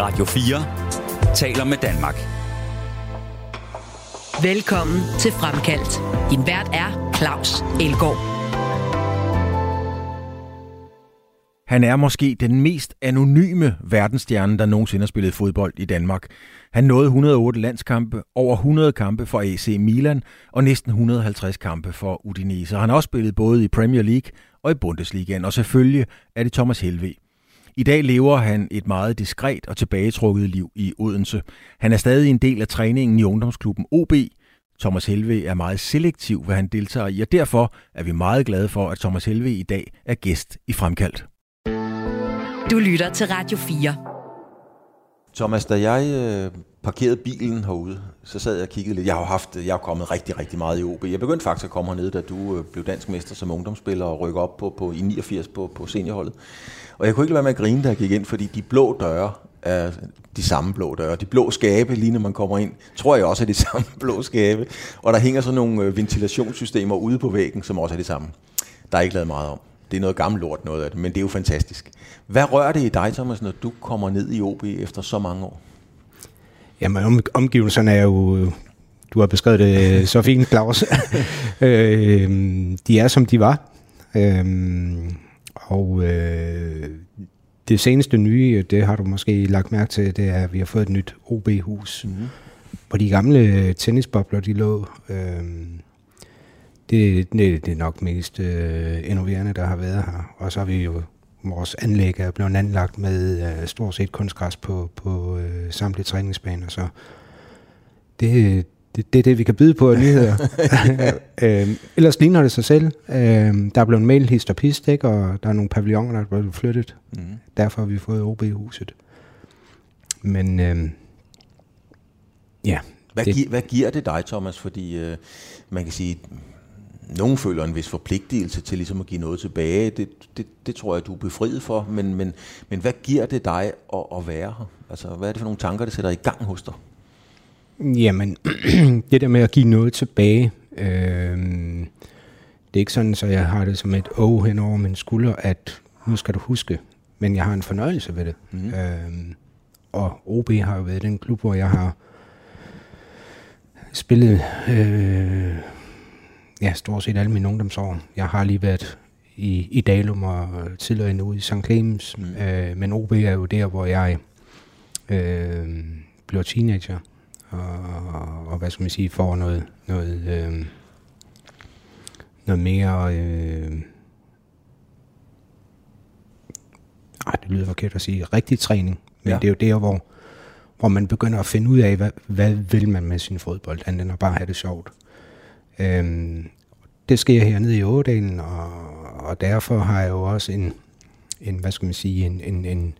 Radio 4 taler med Danmark. Velkommen til Fremkaldt. Din vært er Claus Elgaard. Han er måske den mest anonyme verdensstjerne, der nogensinde har spillet fodbold i Danmark. Han nåede 108 landskampe, over 100 kampe for AC Milan og næsten 150 kampe for Udinese. Han har også spillet både i Premier League og i Bundesligaen, og selvfølgelig er det Thomas Helve. I dag lever han et meget diskret og tilbagetrukket liv i Odense. Han er stadig en del af træningen i ungdomsklubben OB. Thomas Helve er meget selektiv, hvad han deltager i, og derfor er vi meget glade for, at Thomas Helve i dag er gæst i Fremkaldt. Du lytter til Radio 4. Thomas, da jeg øh, parkerede bilen herude, så sad jeg og kiggede lidt. Jeg har haft, jeg har kommet rigtig, rigtig meget i OB. Jeg begyndte faktisk at komme hernede, da du øh, blev dansk mester som ungdomsspiller og rykke op på, på, i 89 på, på seniorholdet. Og jeg kunne ikke lade være med at grine, da jeg gik ind, fordi de blå døre er de samme blå døre. De blå skabe, lige når man kommer ind, tror jeg også er de samme blå skabe. Og der hænger sådan nogle øh, ventilationssystemer ude på væggen, som også er de samme. Der er ikke lavet meget om. Det er noget gammelt lort, noget af det, men det er jo fantastisk. Hvad rører det i dig, Thomas, når du kommer ned i OB efter så mange år? Jamen, om, omgivelserne er jo... Øh, du har beskrevet det øh, så fint, Claus. øh, de er, som de var. Øh, og øh, det seneste nye, det har du måske lagt mærke til, det er, at vi har fået et nyt OB-hus. Mm-hmm. Hvor de gamle tennisbobler, de lå... Øh, det, det, det er nok mest øh, innoverende, der har været her. Og så har vi jo vores anlæg er blevet anlagt med øh, stort set kunstgræs på, på øh, samtlige træningsbaner. Så det, det, det er det, vi kan byde på af nyheder. øh, ellers ligner det sig selv. Øh, der er blevet mail hist og pist, ikke? og der er nogle pavilloner, der er blevet flyttet. Mm. Derfor har vi fået OB-huset. Men øh, ja. Hvad, det, gi- hvad giver det dig, Thomas? Fordi øh, man kan sige, nogen føler en vis forpligtelse til ligesom at give noget tilbage. Det, det, det tror jeg, du er befriet for. Men, men, men hvad giver det dig at, at være her? Altså, hvad er det for nogle tanker, der sætter i gang hos dig? Jamen, det der med at give noget tilbage, øh, det er ikke sådan, så jeg har det som et åh hen over min skulder, at nu skal du huske, men jeg har en fornøjelse ved det. Mm. Øh, og OB har jo været den klub, hvor jeg har spillet øh, ja, stort set alle mine ungdomsår. Jeg har lige været i, i Dalum og tidligere endnu i St. Clemens, mm. øh, men OB er jo der, hvor jeg øh, blev teenager og, og hvad skal man sige, får noget, noget, øh, noget mere... Øh, ej, det lyder forkert at sige, rigtig træning, men ja. det er jo der, hvor, hvor man begynder at finde ud af, hvad, hvad vil man med sin fodbold, andet end at bare have det sjovt. Øhm, det sker hernede i Ådalen, og, og derfor har jeg jo også en, en hvad skal man sige, en, en, en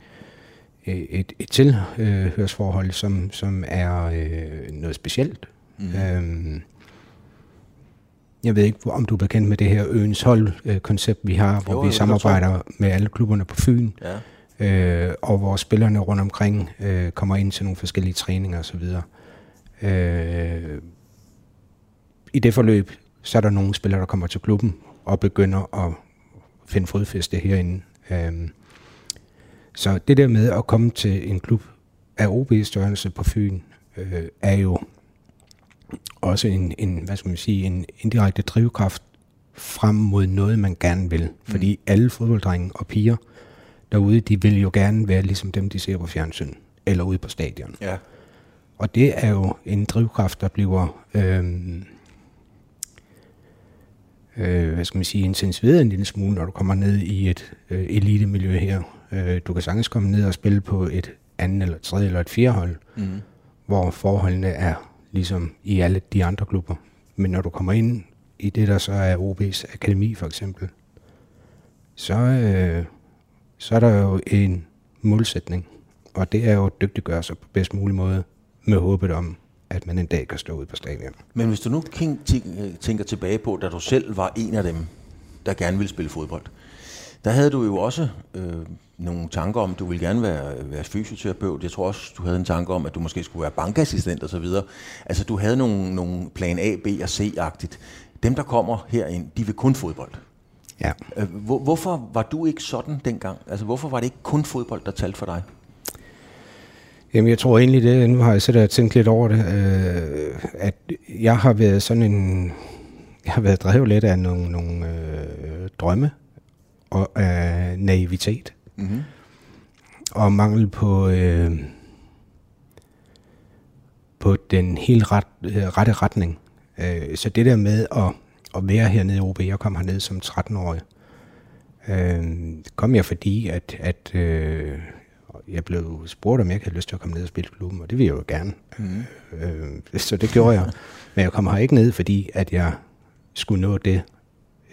et, et tilhørsforhold, som, som er øh, noget specielt. Mm. Øhm, jeg ved ikke, om du er bekendt med det her Øens Hold-koncept, vi har, hvor jo, vi samarbejder med alle klubberne på Fyn, ja. øh, og hvor spillerne rundt omkring øh, kommer ind til nogle forskellige træninger osv. Øh, I det forløb, så er der nogle spillere, der kommer til klubben og begynder at finde fodfæste herinde. Øh, så det der med at komme til en klub af OB-størrelse på Fyn, øh, er jo også en, en, hvad skal man sige, en indirekte drivkraft frem mod noget, man gerne vil. Fordi mm. alle fodbolddrenge og piger derude, de vil jo gerne være ligesom dem, de ser på fjernsyn, eller ude på stadion. Ja. Og det er jo en drivkraft, der bliver, øh, øh, hvad skal man sige, intensiveret en lille smule, når du kommer ned i et øh, elitemiljø her, Øh, du kan sagtens komme ned og spille på et andet eller tredje eller et fjerde hold, mm. hvor forholdene er ligesom i alle de andre klubber. Men når du kommer ind i det, der så er OB's akademi for eksempel, så, øh, så er der jo en målsætning, og det er jo at dygtiggøre sig på bedst mulig måde med håbet om, at man en dag kan stå ud på stadion. Men hvis du nu tænker tilbage på, da du selv var en af dem, der gerne ville spille fodbold, der havde du jo også øh, nogle tanker om, du ville gerne være, være fysioterapeut. Jeg tror også, du havde en tanke om, at du måske skulle være bankassistent osv. Altså, du havde nogle, nogle plan A, B og C-agtigt. Dem, der kommer herind, de vil kun fodbold. Ja. Øh, hvor, hvorfor var du ikke sådan dengang? Altså, hvorfor var det ikke kun fodbold, der talte for dig? Jamen, jeg tror egentlig det, nu har jeg siddet og tænkt lidt over det, øh, at jeg har været sådan en, jeg har været drevet lidt af nogle, nogle øh, drømme og af naivitet. Mm-hmm. Og mangel på, øh, på den helt ret, øh, rette retning. Øh, så det der med at, at være hernede i OB, jeg kom hernede som 13-årig, øh, kom jeg fordi, at, at øh, jeg blev spurgt, om jeg havde lyst til at komme ned og spille klubben, og det ville jeg jo gerne. Mm. Øh, så det gjorde jeg. Men jeg kom her ikke ned, fordi at jeg skulle nå det,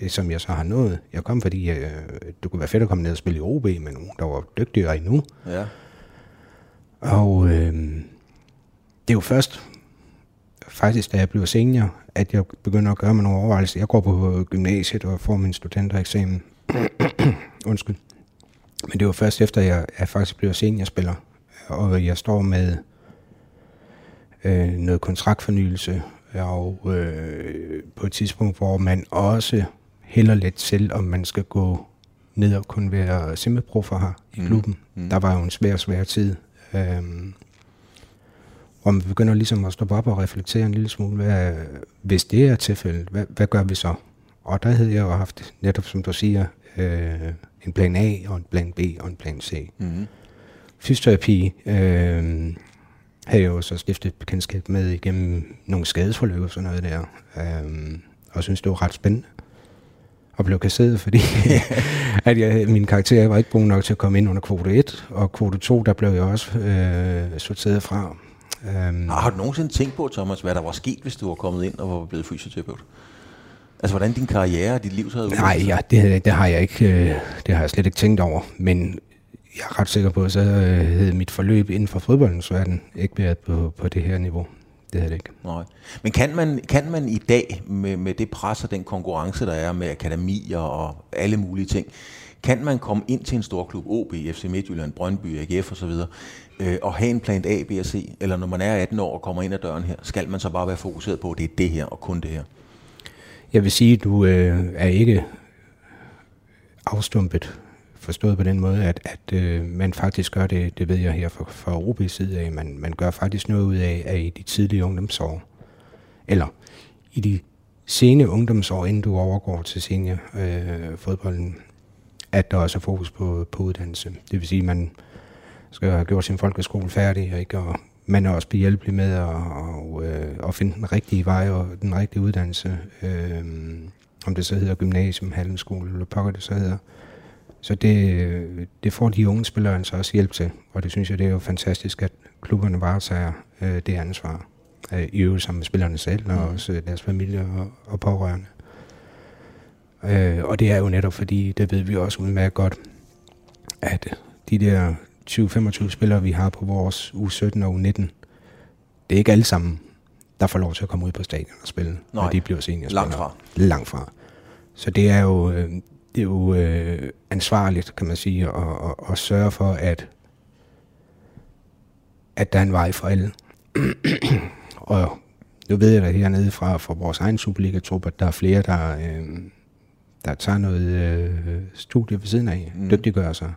som jeg så har nået. Jeg kom, fordi øh, det kunne være fedt at komme ned og spille i OB med nogen, der var dygtigere endnu. Ja. Og øh, det er jo først, faktisk da jeg blev senior, at jeg begynder at gøre mig nogle overvejelser. Jeg går på gymnasiet og får min studentereksamen. Undskyld. Men det var først efter, jeg, jeg faktisk blev seniorspiller, og jeg står med øh, noget kontraktfornyelse, og øh, på et tidspunkt, hvor man også hælder lidt til, om man skal gå ned og kun være simmeproffer her i mm. klubben. Mm. Der var jo en svær, svær tid. Øh, hvor man begynder ligesom at stå op og reflektere en lille smule, hvad, hvis det er tilfældet, hvad, hvad gør vi så? Og der havde jeg jo haft, netop som du siger, øh, en plan A og en plan B og en plan C. Mm-hmm. Fysioterapi øh, havde jeg jo så stiftet bekendtskab med igennem nogle skadesforløb og sådan noget der, øh, og synes det var ret spændende og blev kasseret, fordi at jeg, min karakter var ikke god nok til at komme ind under kvote 1, og kvote 2, der blev jeg også øh, sorteret fra. Um, har du nogensinde tænkt på, Thomas, hvad der var sket, hvis du var kommet ind og var blevet fysioterapeut? Altså, hvordan din karriere og dit liv så havde Nej, ja, det, det, har jeg ikke, øh, det har jeg slet ikke tænkt over. Men jeg er ret sikker på, at så havde mit forløb inden for fodboldens verden ikke været på, på det her niveau. Det havde det ikke. Nej. Men kan man, kan man i dag, med, med det pres og den konkurrence, der er med akademier og alle mulige ting, kan man komme ind til en stor klub, OB, FC Midtjylland, Brøndby, AGF osv., øh, og have en plan A, B og C, eller når man er 18 år og kommer ind ad døren her, skal man så bare være fokuseret på, at det er det her og kun det her? Jeg vil sige, at du øh, er ikke afstumpet, forstået på den måde, at, at øh, man faktisk gør det, det ved jeg her fra, fra OB's side af, man, man gør faktisk noget ud af, at i de tidlige ungdomsår, eller i de sene ungdomsår, inden du overgår til seniorfodbolden, øh, fodbolden, at der også er fokus på, på uddannelse. Det vil sige, at man skal have gjort sin folkeskole færdig, ikke? og man er også behjælpelig med at, og, øh, at finde den rigtige vej og den rigtige uddannelse. Øh, om det så hedder gymnasium, handelsskole eller pokker det så hedder. Så det, det får de unge spillere så også hjælp til, og det synes jeg, det er jo fantastisk, at klubberne varetager øh, det ansvar. Øh, I øvrigt sammen med spillerne selv, og mm. også deres familie og, og pårørende. Øh, og det er jo netop fordi, det ved vi også udmærket godt, at de der 20-25 spillere, vi har på vores U17 og U19, det er ikke alle sammen, der får lov til at komme ud på stadion og spille, Nej, når de bliver seniorspillere. Langt fra. Langt fra. Så det er jo, øh, det er jo øh, ansvarligt, kan man sige, at, at, at sørge for, at, at der er en vej for alle. og nu ved jeg da hernede fra, fra vores egen Superliga-trup, at der er flere, der, øh, der tager noget øh, studie ved siden af, mm. dygtiggør sig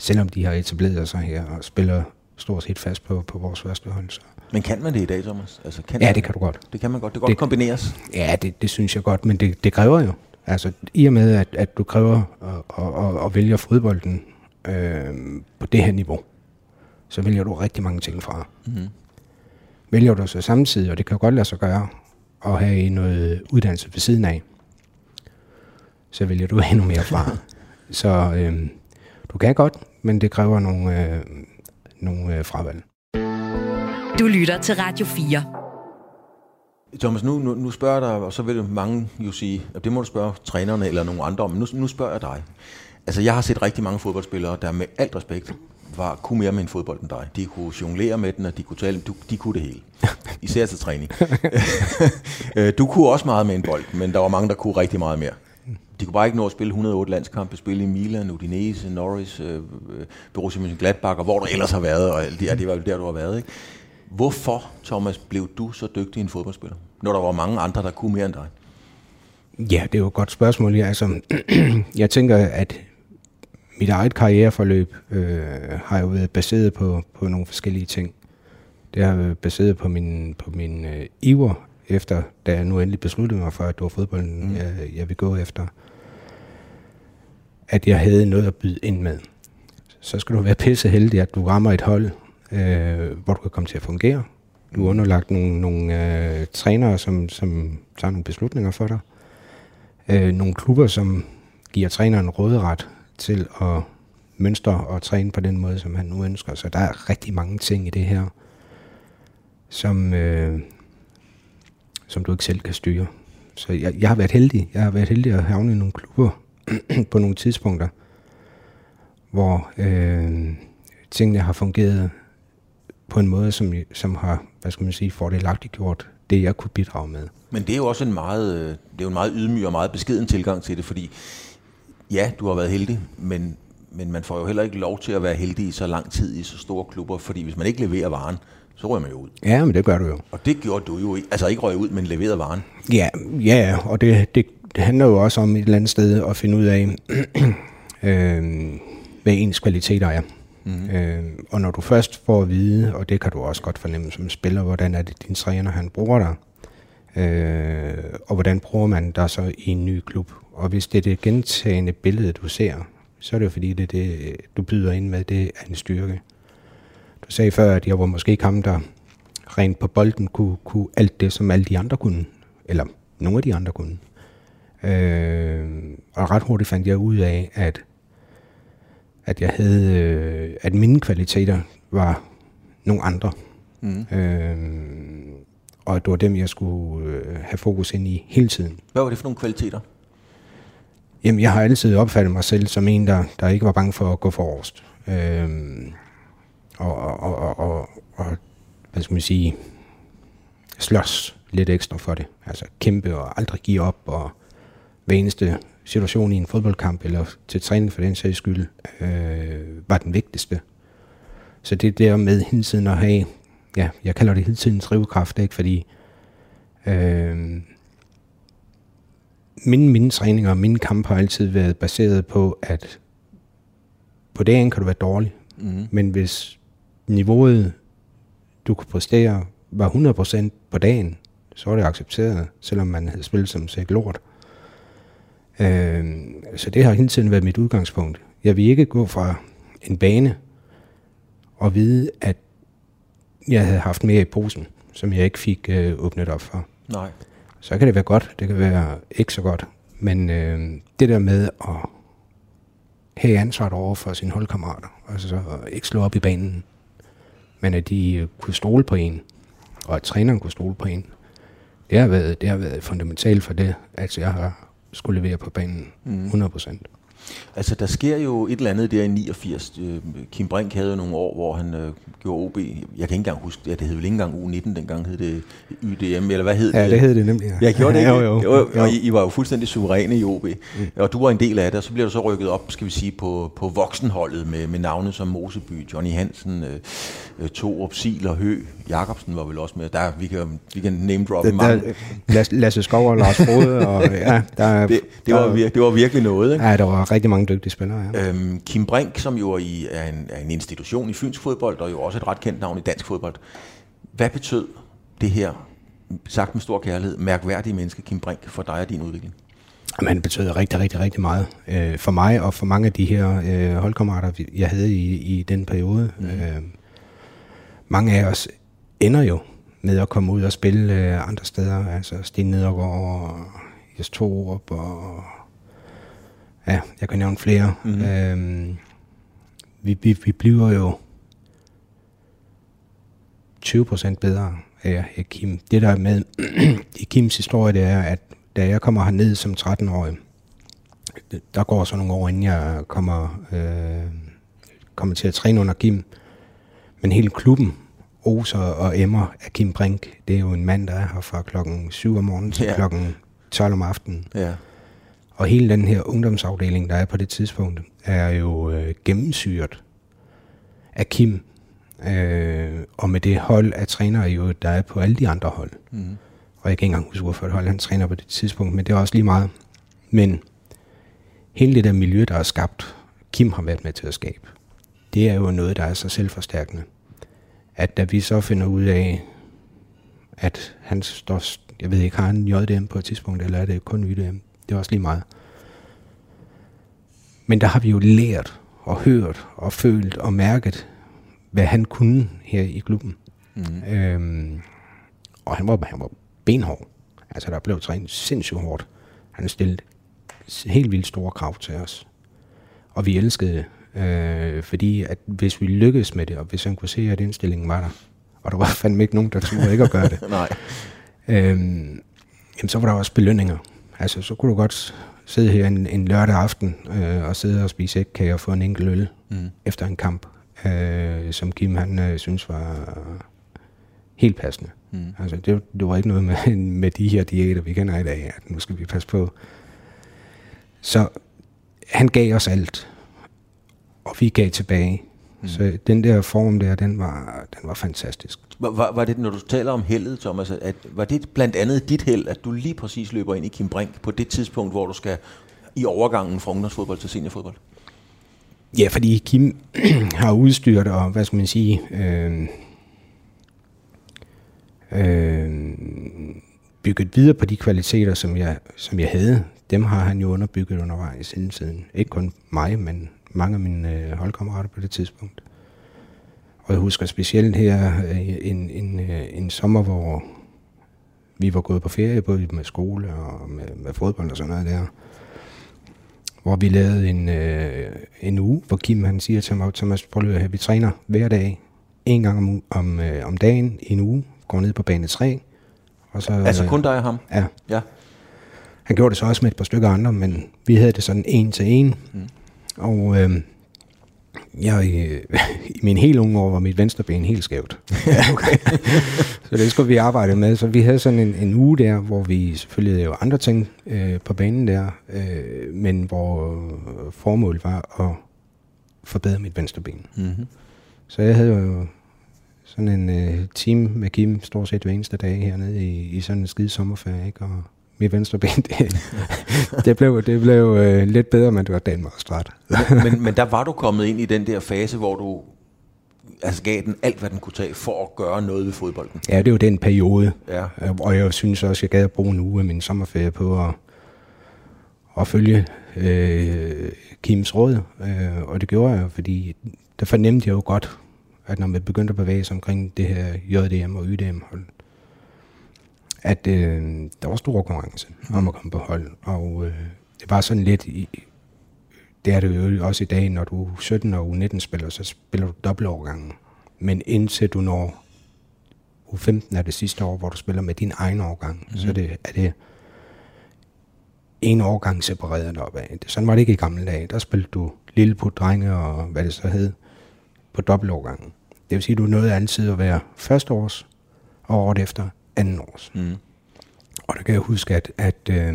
selvom de har etableret sig her og spiller stort set fast på, på vores første hold. Så. Men kan man det i dag, Thomas? Altså, kan ja, det kan du godt. Det kan man godt. Det kan godt det, kombineres. Ja, det, det synes jeg godt, men det, det kræver jo. Altså, i og med, at, at du kræver at, at, at, at vælge fodbolden øh, på det her niveau, så vælger du rigtig mange ting fra. Mm-hmm. Vælger du så samtidig, og det kan godt lade sig gøre, at have noget uddannelse ved siden af, så vælger du endnu mere fra. så øh, du kan godt, men det kræver nogle, øh, nogle øh, fravalg. Du lytter til Radio 4. Thomas, nu, nu, nu spørger jeg dig, og så vil mange jo sige, at det må du spørge trænerne eller nogen andre om, men nu, nu spørger jeg dig. Altså, jeg har set rigtig mange fodboldspillere, der med alt respekt var, kunne mere med en fodbold end dig. De kunne jonglere med den, og de kunne tale, du, de kunne det hele. Især til træning. Øh, du kunne også meget med en bold, men der var mange, der kunne rigtig meget mere. De kunne bare ikke nå at spille 108 landskampe, spille i Milan, Udinese, Norris, øh, Borussia Mönchengladbach, og hvor du ellers har været, og det, ja, det var jo der, du har været. Ikke? Hvorfor, Thomas, blev du så dygtig en fodboldspiller, når der var mange andre, der kunne mere end dig? Ja, det er jo et godt spørgsmål. Ja, altså, jeg tænker, at mit eget karriereforløb øh, har jo været baseret på, på nogle forskellige ting. Det har været baseret på min, på min øh, iver efter, da jeg nu endelig besluttede mig for, at det var fodbolden, mm. jeg, jeg vil gå efter. At jeg havde noget at byde ind med. Så skal du være pisse heldig, at du rammer et hold, øh, hvor du kan komme til at fungere. Du er underlagt nogle, nogle øh, trænere, som, som tager nogle beslutninger for dig. Øh, nogle klubber, som giver træneren råderet til at mønstre og træne på den måde, som han nu ønsker. Så der er rigtig mange ting i det her, som, øh, som du ikke selv kan styre. Så jeg, jeg har været heldig. Jeg har været heldig at havne i nogle klubber på nogle tidspunkter, hvor øh, tingene har fungeret på en måde, som, som har, hvad skal man sige, fordelagtigt gjort det, jeg kunne bidrage med. Men det er jo også en meget, øh, det er jo en meget ydmyg og meget beskeden tilgang til det, fordi ja, du har været heldig, men, men man får jo heller ikke lov til at være heldig i så lang tid i så store klubber, fordi hvis man ikke leverer varen, så rører man jo ud. Ja, men det gør du jo. Og det gjorde du jo ikke. Altså ikke røg ud, men leverede varen. Ja, ja og det, det, det handler jo også om et eller andet sted at finde ud af, øh, hvad ens kvaliteter er. Mm-hmm. Øh, og når du først får at vide, og det kan du også godt fornemme som spiller, hvordan er det din træner, han bruger dig, øh, og hvordan bruger man dig så i en ny klub. Og hvis det er det gentagende billede, du ser, så er det jo fordi, det, det du byder ind med, det er en styrke. Du sagde før, at jeg var måske ikke ham, der rent på bolden kunne, kunne alt det, som alle de andre kunne. Eller nogle af de andre kunne. Øh, og ret hurtigt fandt jeg ud af, at at jeg havde, øh, at mine kvaliteter var nogle andre. Mm. Øh, og at det var dem, jeg skulle øh, have fokus ind i hele tiden. Hvad var det for nogle kvaliteter? Jamen, jeg har altid opfattet mig selv som en, der, der ikke var bange for at gå forrest. Øh, og, og, og, og, og, hvad skal man sige, slås lidt ekstra for det. Altså kæmpe og aldrig give op, og hver eneste situation i en fodboldkamp, eller til træning for den sags skyld, øh, var den vigtigste. Så det der med hele tiden at have, ja, jeg kalder det hele tiden drivkraft, ikke? fordi øh, mine, mine træninger og mine kampe har altid været baseret på, at på dagen kan du være dårlig, mm. men hvis niveauet, du kunne præstere, var 100% på dagen, så var det accepteret, selvom man havde spillet som sæt lort. Øh, så det har hele tiden været mit udgangspunkt. Jeg vil ikke gå fra en bane og vide, at jeg havde haft mere i posen, som jeg ikke fik øh, åbnet op for. Nej. Så kan det være godt, det kan være ikke så godt. Men øh, det der med at have ansvaret over for sine holdkammerater, altså ikke slå op i banen, men at de øh, kunne stole på en, og at træneren kunne stole på en, det har været, det har været fundamentalt for det, at jeg har skulle levere på banen mm. 100%. Altså, der sker jo et eller andet der i 89. Øh, Kim Brink havde jo nogle år, hvor han øh, gjorde OB. Jeg kan ikke engang huske, ja, det hed vel ikke engang U19, dengang hed det YDM, eller hvad hed det? Ja, det hed det nemlig. Ja, jeg gjorde det ikke. jo, jo, jo. Og I, I var jo fuldstændig suveræne i OB. Mm. Og du var en del af det, og så bliver du så rykket op, skal vi sige, på, på voksenholdet med, med navne som Moseby, Johnny Hansen, øh, øh Torup, Sil og Hø. Jacobsen var vel også med. Der, vi, kan, vi kan name drop det, mange. Der, Lasse Skov og Lars Frode. og, ja, der, det, det, var, vir, det var virkelig noget. Ikke? Ja, der var rigtig mange dygtige spillere. Ja. Øhm, Kim Brink, som jo er, i, er, en, er en institution i fynsk fodbold, og jo også et ret kendt navn i dansk fodbold. Hvad betød det her, sagt med stor kærlighed, mærkværdige menneske, Kim Brink, for dig og din udvikling? Jamen, det betød rigtig, rigtig, rigtig meget. Øh, for mig og for mange af de her øh, holdkammerater, jeg havde i, i den periode. Mm. Øh, mange af os ender jo med at komme ud og spille øh, andre steder. Altså Sten Nedergaard og Jes Torup og ja, jeg kan nævne flere. Mm. Øhm, vi, vi, vi bliver jo 20% bedre af Kim. Det der med i Kims historie, det er, at da jeg kommer herned som 13-årig, der går så nogle år, inden jeg kommer, øh, kommer til at træne under Kim. Men hele klubben oser og emmer af Kim Brink. Det er jo en mand, der er her fra klokken 7 om morgenen til ja. klokken 12 om aftenen. Ja. Og hele den her ungdomsafdeling, der er på det tidspunkt, er jo øh, gennemsyret af Kim. Øh, og med det hold af trænere, jo, der er på alle de andre hold. Mm. Og jeg kan ikke engang huske, hvorfor et hold han træner på det tidspunkt, men det er også lige meget. Men hele det der miljø, der er skabt, Kim har været med til at skabe, det er jo noget, der er så selvforstærkende. At da vi så finder ud af, at han står, jeg ved ikke, har han JDM på et tidspunkt, eller er det kun YDM? Det er også lige meget. Men der har vi jo lært og hørt og følt og mærket, hvad han kunne her i klubben. Mm. Øhm, og han var, han var benhård. Altså, der blev trænet sindssygt hårdt. Han stillede helt vildt store krav til os. Og vi elskede det. Øh, fordi at hvis vi lykkedes med det, og hvis han kunne se, at indstillingen var der, og der var fandme ikke nogen, der turde ikke at gøre det, Nej. øhm, jamen, så var der også belønninger. Altså, så kunne du godt sidde her en, en lørdag aften øh, og sidde og spise ægkage og få en enkelt øl mm. efter en kamp, øh, som Kim han øh, synes var helt passende. Mm. Altså, det, det var ikke noget med, med de her diæter, vi kender i dag, at nu skal vi passe på. Så han gav os alt, og vi gav tilbage. Mm. Så den der form der, den var, den var fantastisk. Var, var det, når du taler om heldet, Thomas, at, var det blandt andet dit held, at du lige præcis løber ind i Kim Brink på det tidspunkt, hvor du skal i overgangen fra ungdomsfodbold til seniorfodbold? Ja, fordi Kim har udstyret og, hvad skal man sige, øh, øh, bygget videre på de kvaliteter, som jeg, som jeg havde. Dem har han jo underbygget undervejs inden tiden. Ikke kun mig, men mange af mine øh, holdkammerater på det tidspunkt. Og jeg husker specielt her øh, en, en, øh, en sommer, hvor vi var gået på ferie, både med skole og med, med fodbold og sådan noget der. Hvor vi lavede en, øh, en uge, hvor Kim han siger til mig, Thomas, prøv at vi træner hver dag, en gang om, om, øh, om dagen i en uge, går ned på bane 3. Og så, altså kun dig og ham? Ja. ja. Han gjorde det så også med et par stykker andre, men vi havde det sådan en til en. Mm. Og øh, jeg, øh, i min helt unge år var mit venstre ben helt skævt. okay. så det skulle vi arbejde med. Så vi havde sådan en, en uge der, hvor vi selvfølgelig lavede andre ting øh, på banen der, øh, men hvor formålet var at forbedre mit venstre ben. Mm-hmm. Så jeg havde jo sådan en øh, team med Kim stort set hver eneste dag hernede i, i sådan en skide sommerferie, ikke? Og mit venstre ben, det, det blev, det blev øh, lidt bedre, men det var meget stræt. men, men, men der var du kommet ind i den der fase, hvor du altså gav den alt, hvad den kunne tage for at gøre noget ved fodbolden. Ja, det var den periode. Ja. Og jeg synes også, jeg gad at bruge en uge af min sommerferie på at, at følge øh, Kims råd. Øh, og det gjorde jeg, fordi der fornemte jeg jo godt, at når man begyndte at bevæge sig omkring det her JDM og YDM hold, at øh, der var stor konkurrence om at komme på hold. Og øh, det var sådan lidt, i, det er det jo også i dag, når du er 17 og U19 spiller, så spiller du dobbeltovergangen. Men indtil du når U15 er det sidste år, hvor du spiller med din egen årgang, mm. så er det, er det en årgang separeret op af. Sådan var det ikke i gamle dage. Der spillede du lille på drenge og hvad det så hed på dobbeltovergangen. Det vil sige, at du nåede altid at være første års, og året efter anden års. Mm. Og der kan jeg huske, at, at øh,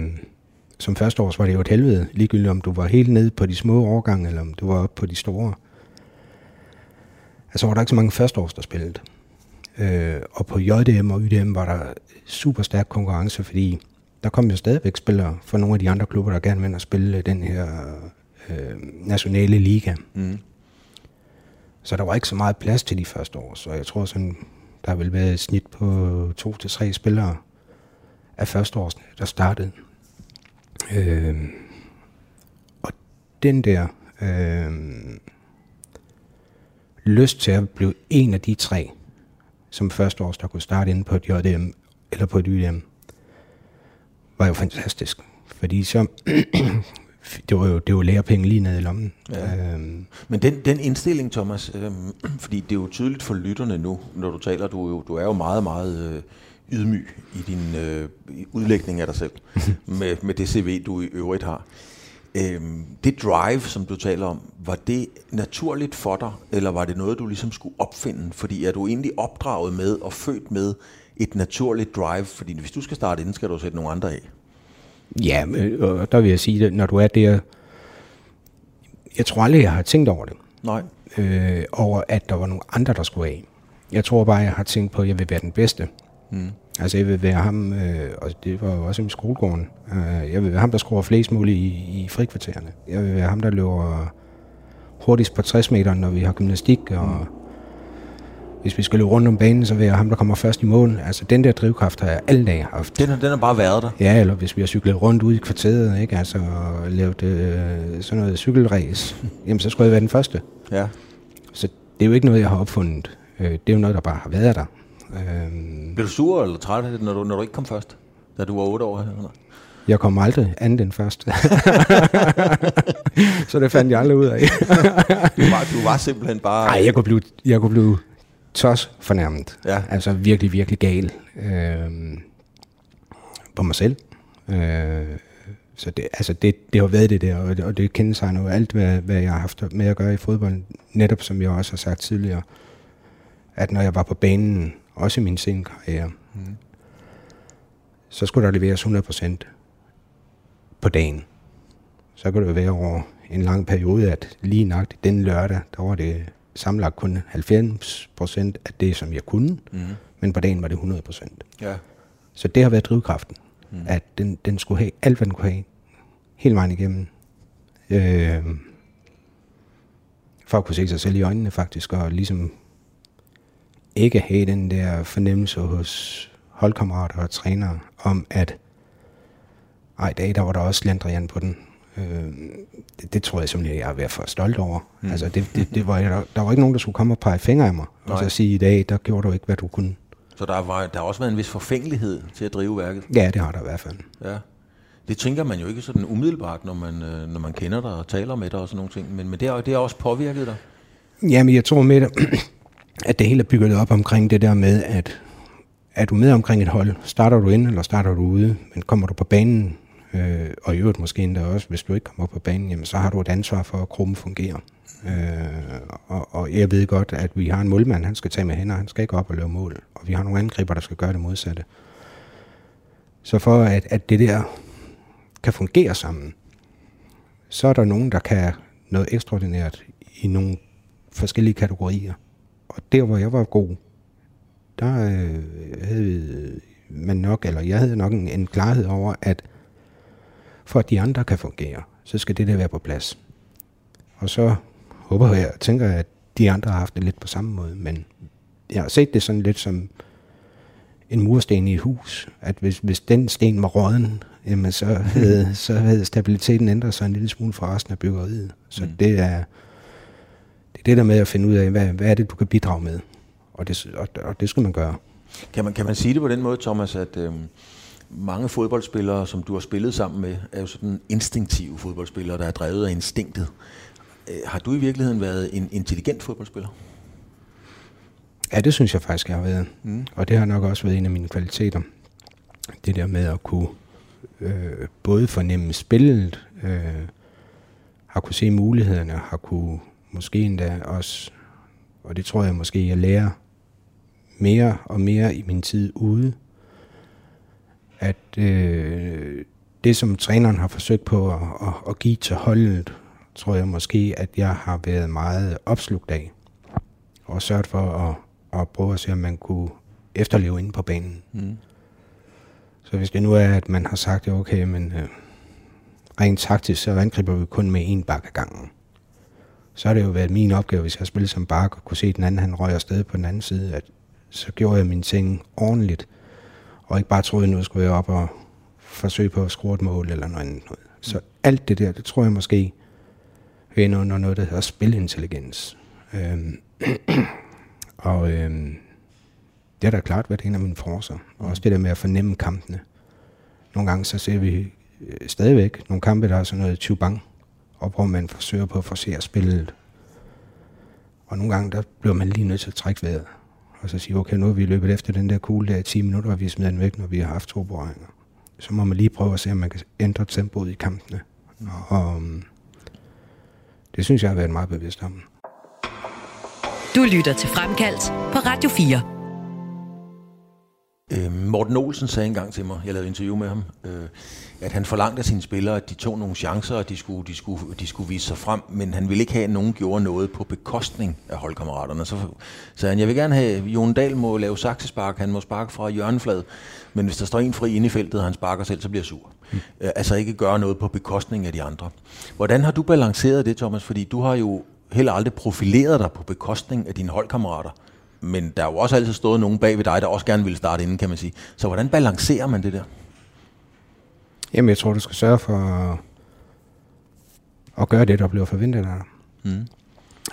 som første års var det jo et helvede, ligegyldigt om du var helt nede på de små årgange, eller om du var oppe på de store. Altså var der ikke så mange førsteårs, der spillede. Øh, og på JDM og YDM var der super stærk konkurrence, fordi der kom jo stadigvæk spillere fra nogle af de andre klubber, der gerne vil at spille den her øh, nationale liga. Mm. Så der var ikke så meget plads til de første år, så jeg tror sådan, der har vel været et snit på to til tre spillere af førsteårsne, der startede. Øh, og den der øh, lyst til at blive en af de tre, som førsteårs, der kunne starte inde på et JDM eller på et YDM, var jo fantastisk. Fordi så det var jo det var lærepenge lige ned i lommen. Ja. Øhm. Men den, den indstilling, Thomas, øhm, fordi det er jo tydeligt for lytterne nu, når du taler, du, jo, du er jo meget, meget øh, ydmyg i din øh, udlægning af dig selv, med, med det CV, du i øvrigt har. Øhm, det drive, som du taler om, var det naturligt for dig, eller var det noget, du ligesom skulle opfinde? Fordi er du egentlig opdraget med og født med et naturligt drive? Fordi hvis du skal starte inden, skal du sætte nogle andre af. Ja, og der vil jeg sige, at når du er der, jeg tror aldrig, jeg har tænkt over det. Nej. Øh, over at der var nogle andre, der skulle af. Jeg tror bare, jeg har tænkt på, at jeg vil være den bedste. Mm. Altså jeg vil være ham, øh, og det var jo også i skolegården, øh, jeg vil være ham, der skruer flest muligt i, i frikvartererne. Jeg vil være ham, der løber hurtigst på 60 meter, når vi har gymnastik, og hvis vi skal løbe rundt om banen, så vil jeg ham, der kommer først i mål. Altså, den der drivkraft har jeg alle dage haft. Den, den har bare været der? Ja, eller hvis vi har cyklet rundt ud i kvarteret, ikke? Altså, og lavet øh, sådan noget cykelræs, jamen, så skulle jeg være den første. Ja. Så det er jo ikke noget, jeg har opfundet. Øh, det er jo noget, der bare har været der. Øh, Blev du sur eller træt af det, når du, når du ikke kom først? Da du var 8 år? Eller? jeg kom aldrig andet end først. så det fandt jeg aldrig ud af. du, var, du var simpelthen bare... Nej, jeg kunne blive, jeg kunne blive tos fornærmet. Ja. Altså virkelig, virkelig gal. Øh, på mig selv. Øh, så det, altså det, det har været det der, og det, og det kendetegner jo alt, hvad, hvad jeg har haft med at gøre i fodbold. Netop som jeg også har sagt tidligere, at når jeg var på banen, også i min sen karriere, mm. så skulle der leveres 100% på dagen. Så kunne det være over en lang periode, at lige nok den lørdag, der var det samlet kun 90 procent af det, som jeg kunne, mm. men på dagen var det 100 procent. Ja. Så det har været drivkraften, mm. at den, den skulle have alt, hvad den kunne have, hele vejen igennem. Øh, for at kunne se sig selv i øjnene faktisk, og ligesom ikke have den der fornemmelse hos holdkammerater og trænere om, at ej, dag, der var der også Landrian på den. Øh, det, det tror jeg simpelthen, jeg er ved at være stolt over. Mm. Altså, det, det, det var, der, der var ikke nogen, der skulle komme og pege fingre af mig, Nej. og så sige, i dag, der gjorde du ikke, hvad du kunne. Så der, var, der har også været en vis forfængelighed til at drive værket? Ja, det har der i hvert fald. Ja. Det tænker man jo ikke sådan umiddelbart, når man, øh, når man kender dig og taler med dig og sådan nogle ting. Men, men det, har, det har også påvirket dig? Jamen, jeg tror med at det hele er bygget op omkring det der med, at er du med omkring et hold, starter du ind eller starter du ude, men kommer du på banen, Øh, og i øvrigt måske endda også, hvis du ikke kommer på banen, jamen, så har du et ansvar for, at krumme fungerer. Øh, og, og jeg ved godt, at vi har en målmand, han skal tage med hænder, han skal ikke op og lave mål. Og vi har nogle angriber, der skal gøre det modsatte. Så for at, at det der kan fungere sammen, så er der nogen, der kan noget ekstraordinært i nogle forskellige kategorier. Og der, hvor jeg var god, der øh, havde man nok, eller jeg havde nok en, en klarhed over, at for at de andre kan fungere, så skal det der være på plads. Og så håber jeg, og tænker at de andre har haft det lidt på samme måde, men jeg har set det sådan lidt som en mursten i et hus, at hvis, hvis den sten var råden, jamen så havde, så havde stabiliteten ændret sig en lille smule fra resten af byggeriet. Så mm. det er det er det der med at finde ud af, hvad, hvad er det, du kan bidrage med. Og det, og, og det skal man gøre. Kan man, kan man sige det på den måde, Thomas, at øh, mange fodboldspillere, som du har spillet sammen med, er jo sådan instinktive fodboldspillere, der er drevet af instinktet. Øh, har du i virkeligheden været en intelligent fodboldspiller? Ja, det synes jeg faktisk, jeg har været. Mm. Og det har nok også været en af mine kvaliteter. Det der med at kunne øh, både fornemme spillet, øh, har kunne se mulighederne, har kunne måske endda også, og det tror jeg måske, jeg lærer mere og mere i min tid ude, at øh, det, som træneren har forsøgt på at, at, at give til holdet, tror jeg måske, at jeg har været meget opslugt af. Og sørget for at, at prøve at se, om man kunne efterleve inde på banen. Mm. Så hvis det nu er, at man har sagt, okay, men øh, rent taktisk, så angriber vi kun med en bakke gangen. Så har det jo været min opgave, hvis jeg spillede som bakke og kunne se, den anden han røg afsted på den anden side, at så gjorde jeg mine ting ordentligt og ikke bare troede, at nu skulle jeg op og forsøge på at score et mål eller noget andet. Så alt det der, det tror jeg måske hører ind under noget, der hedder spilintelligens. Øhm, og øhm, det er da klart været en af mine forser. Og også det der med at fornemme kampene. Nogle gange så ser vi øh, stadigvæk nogle kampe, der er sådan noget tubang, og hvor man forsøger på at forsere spillet. Og nogle gange, der bliver man lige nødt til at trække vejret og så sige, okay, nu har vi løbet efter den der kugle der i 10 minutter, og vi smider den væk, når vi har haft to berøringer. Så må man lige prøve at se, om man kan ændre tempoet i kampene. Og um, det synes jeg har været meget bevidst om. Du lytter til Fremkaldt på Radio 4. Øh, Morten Olsen sagde engang til mig, jeg lavede interview med ham, øh, at han forlangte af sine spillere, at de tog nogle chancer, og de skulle, de, skulle, de skulle vise sig frem, men han ville ikke have, at nogen gjorde noget på bekostning af holdkammeraterne. Så sagde han, jeg vil gerne have, Jon Dahl må lave saksespark, han må sparke fra hjørneflad, men hvis der står en fri inde i feltet, og han sparker selv, så bliver jeg sur. Mm. Altså ikke gøre noget på bekostning af de andre. Hvordan har du balanceret det, Thomas? Fordi du har jo heller aldrig profileret dig på bekostning af dine holdkammerater. Men der er jo også altid stået nogen bag ved dig, der også gerne ville starte inden, kan man sige. Så hvordan balancerer man det der? Jamen, jeg tror, du skal sørge for at, gøre det, der bliver forventet af dig. Mm.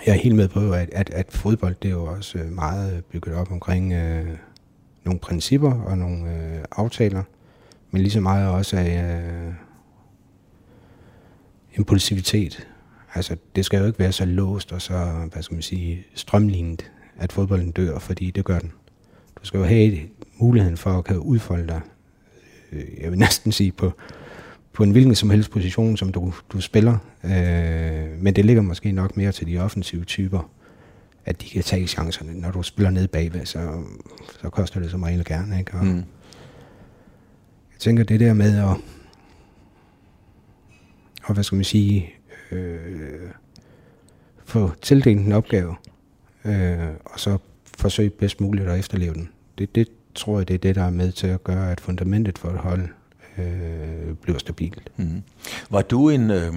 Jeg er helt med på, at, at, at fodbold, det er jo også meget bygget op omkring øh, nogle principper og nogle øh, aftaler, men lige så meget også af øh, impulsivitet. Altså, det skal jo ikke være så låst og så, hvad skal man sige, strømlignet, at fodbolden dør, fordi det gør den. Du skal jo have muligheden for at kan udfolde dig, øh, jeg vil næsten sige, på, på en hvilken som helst position, som du, du spiller. Øh, men det ligger måske nok mere til de offensive typer, at de kan tage chancerne. Når du spiller ned bagved, så, så koster det som regel gerne. Ikke? Og mm. Jeg tænker det der med at, og hvad skal man sige, øh, få tildelt en opgave, øh, og så forsøge bedst muligt at efterleve den. Det, det tror jeg, det er det, der er med til at gøre, at fundamentet for et hold øh, bliver stabilt. Mm. Var du en, øh,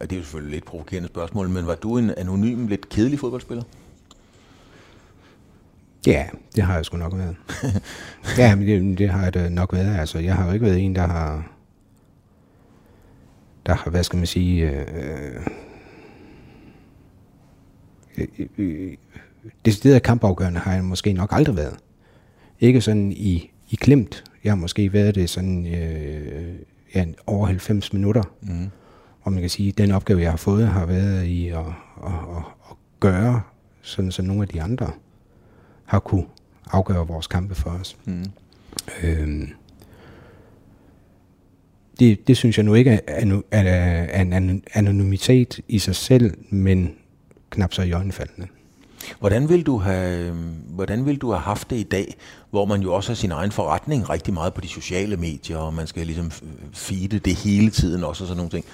det er jo selvfølgelig lidt provokerende spørgsmål, men var du en anonym, lidt kedelig fodboldspiller? Ja, det har jeg sgu nok været. ja, men det, det har jeg da nok været. Altså, jeg har jo ikke været en, der har, der har, hvad skal man sige, øh, øh, øh, decideret kampafgørende har jeg måske nok aldrig været. Ikke sådan i, i klemt. Jeg har måske været det sådan øh, ja, over 90 minutter. Mm. Og man kan sige, at den opgave, jeg har fået, har været i at, at, at, at gøre, sådan så nogle af de andre har kunne afgøre vores kampe for os. Mm. Øhm, det, det synes jeg nu ikke er, er, er en anonymitet i sig selv, men knap så i øjenfaldende. Hvordan vil, du have, hvordan vil du have haft det i dag, hvor man jo også har sin egen forretning rigtig meget på de sociale medier, og man skal ligesom feede det hele tiden også og sådan nogle ting.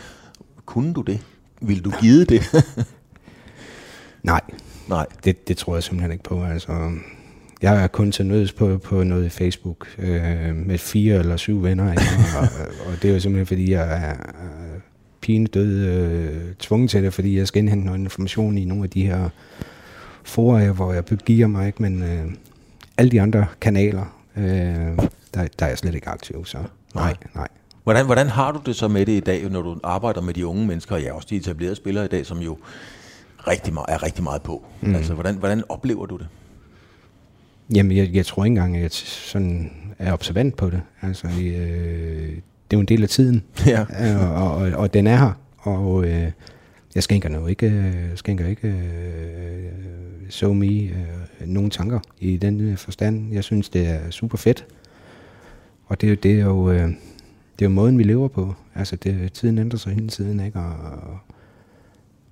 Kunne du det? Vil du give det? Nej. Nej. Det, det tror jeg simpelthen ikke på. Altså, jeg er kun til nøds på, på noget i Facebook øh, med fire eller syv venner. Ikke? Og, og det er jo simpelthen, fordi jeg er pine død øh, tvunget til det, fordi jeg skal indhente noget information i nogle af de her forer, hvor jeg begiver mig. Ikke? Men øh, alle de andre kanaler, øh, der, der er jeg slet ikke aktiv. Så nej, nej. Hvordan, hvordan har du det så med det i dag, når du arbejder med de unge mennesker, og ja, også de etablerede spillere i dag, som jo rigtig meget, er rigtig meget på? Mm. Altså, hvordan, hvordan oplever du det? Jamen, jeg, jeg tror ikke engang, at jeg sådan er observant på det. Altså, øh, det er jo en del af tiden, ja. og, og, og den er her. Og øh, jeg skænker nu ikke, øh, skænker ikke øh, so me øh, nogen tanker i den forstand. Jeg synes, det er super fedt. Og det, det er jo... Øh, det er jo måden, vi lever på. Altså, det, tiden ændrer sig hele tiden, ikke? Og,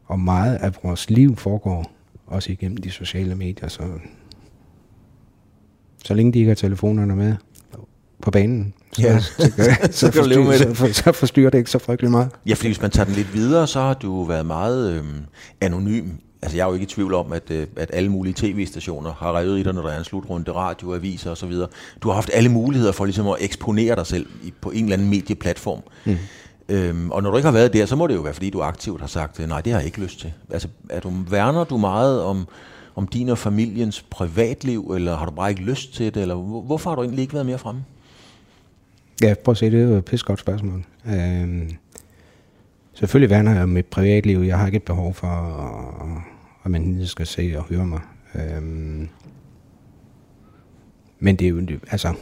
og meget af vores liv foregår også igennem de sociale medier, så så længe de ikke har telefonerne med på banen, ja. så, så, så, så, forstyr, med det. så, så forstyrrer det ikke så frygtelig meget. Ja, fordi hvis man tager den lidt videre, så har du været meget øh, anonym. Altså jeg er jo ikke i tvivl om, at, øh, at alle mulige tv-stationer har revet i dig, når der er en slutrunde, radio, aviser osv. Du har haft alle muligheder for ligesom at eksponere dig selv i, på en eller anden medieplatform. Mm. Øhm, og når du ikke har været der, så må det jo være, fordi du aktivt har sagt, nej, det har jeg ikke lyst til. Altså, er du, værner du meget om, om din og familiens privatliv, eller har du bare ikke lyst til det, eller hvorfor har du egentlig ikke været mere fremme? Ja, prøv at se, det er jo et pisse godt spørgsmål. Øhm, selvfølgelig værner jeg om mit privatliv. Jeg har ikke et behov for, at man skal se og høre mig. Øhm, men det er jo, altså,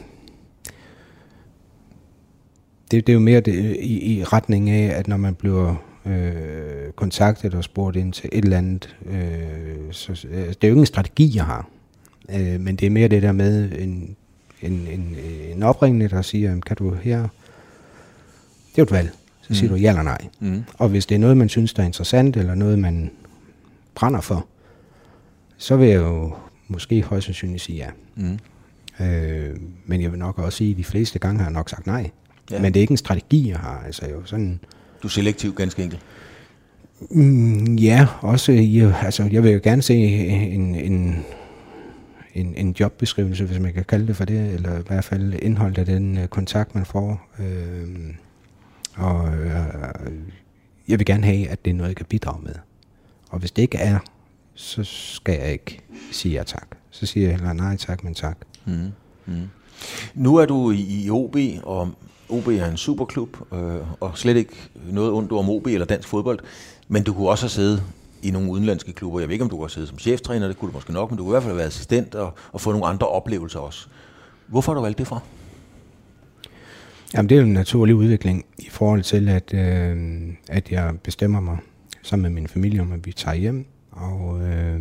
det, det er jo mere det, i, i retning af, at når man bliver øh, kontaktet og spurgt ind til et eller andet. Øh, så, øh, det er jo ikke en strategi, jeg har. Øh, men det er mere det der med en, en, en, en opringende, der siger, kan du her... Det er jo et valg. Så siger mm. du ja eller nej. Mm. Og hvis det er noget, man synes, der er interessant, eller noget, man brænder for, så vil jeg jo måske højst sandsynligt sige ja. Mm. Øh, men jeg vil nok også sige, at de fleste gange har jeg nok sagt nej. Ja. Men det er ikke en strategi, jeg har. Altså jo sådan du er selektiv, ganske enkelt. Mm, ja, også jeg, altså, jeg vil jo gerne se en, en, en, en jobbeskrivelse, hvis man kan kalde det for det, eller i hvert fald indholdet af den øh, kontakt, man får. Øh, og øh, jeg vil gerne have, at det er noget, jeg kan bidrage med. Og hvis det ikke er, så skal jeg ikke sige ja tak. Så siger jeg heller nej tak, men tak. Mm. Mm. Nu er du i, i OB, og OB er en superklub, øh, og slet ikke noget ondt om OB eller dansk fodbold, men du kunne også have siddet i nogle udenlandske klubber. Jeg ved ikke, om du have siddet som cheftræner, det kunne du måske nok, men du kunne i hvert fald have været assistent og, og få nogle andre oplevelser også. Hvorfor har du valgt det fra? Jamen, det er jo en naturlig udvikling i forhold til, at, øh, at jeg bestemmer mig sammen med min familie om, at vi tager hjem og, øh,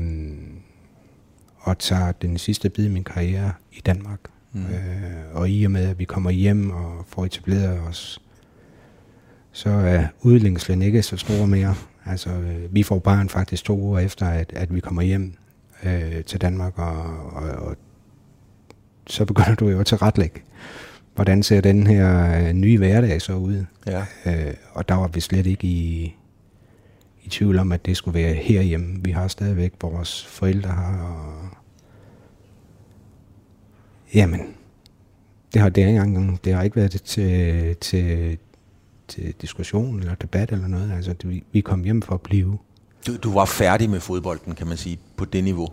og tager den sidste bid af min karriere i Danmark. Mm. Øh, og i og med, at vi kommer hjem og får etableret os, så er udlængslen ikke så stor mere. Altså, øh, vi får barn faktisk to uger efter, at, at vi kommer hjem øh, til Danmark, og, og, og så begynder du jo at tilretlægge, hvordan ser den her øh, nye hverdag så ud. Ja. Øh, og der var vi slet ikke i, i tvivl om, at det skulle være herhjemme. Vi har stadigvæk vores forældre her, og jamen, det har det ikke engang, det har ikke været til, til, til diskussion eller debat eller noget. Altså, det, vi kom hjem for at blive. Du, du var færdig med fodbolden, kan man sige, på det niveau?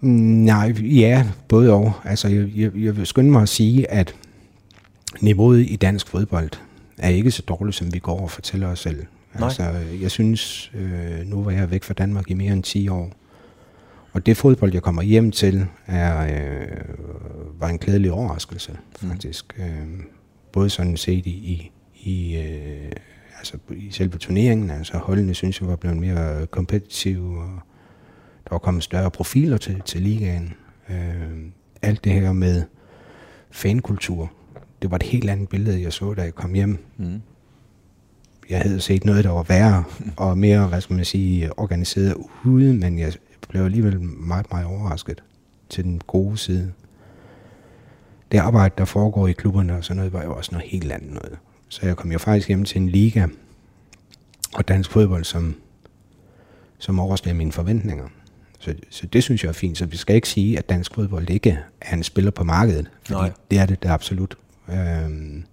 Nej, ja, både og. Altså, jeg, jeg, jeg vil skynde mig at sige, at niveauet i dansk fodbold er ikke så dårligt, som vi går og fortæller os selv. Nej. Altså, jeg synes, øh, nu var jeg væk fra Danmark i mere end 10 år, og det fodbold, jeg kommer hjem til, er, øh, var en glædelig overraskelse, mm. faktisk. Mm. Øh, både sådan set i, i, i, øh, altså i selve turneringen, altså holdene synes jeg var blevet mere kompetitive, og der var kommet større profiler til, til ligaen. Øh, alt det her med fankultur, det var et helt andet billede, jeg så, da jeg kom hjem. Mm. Jeg havde set noget, der var værre, og mere, hvad skal man sige, organiseret ude, men jeg blev alligevel meget, meget overrasket til den gode side. Det arbejde, der foregår i klubberne og sådan noget, var jo også noget helt andet noget. Så jeg kom jo faktisk hjem til en liga og dansk fodbold, som, som oversteg mine forventninger. Så, så det synes jeg er fint. Så vi skal ikke sige, at dansk fodbold ikke er en spiller på markedet. Fordi Nej. det er det, det er absolut. Øhm,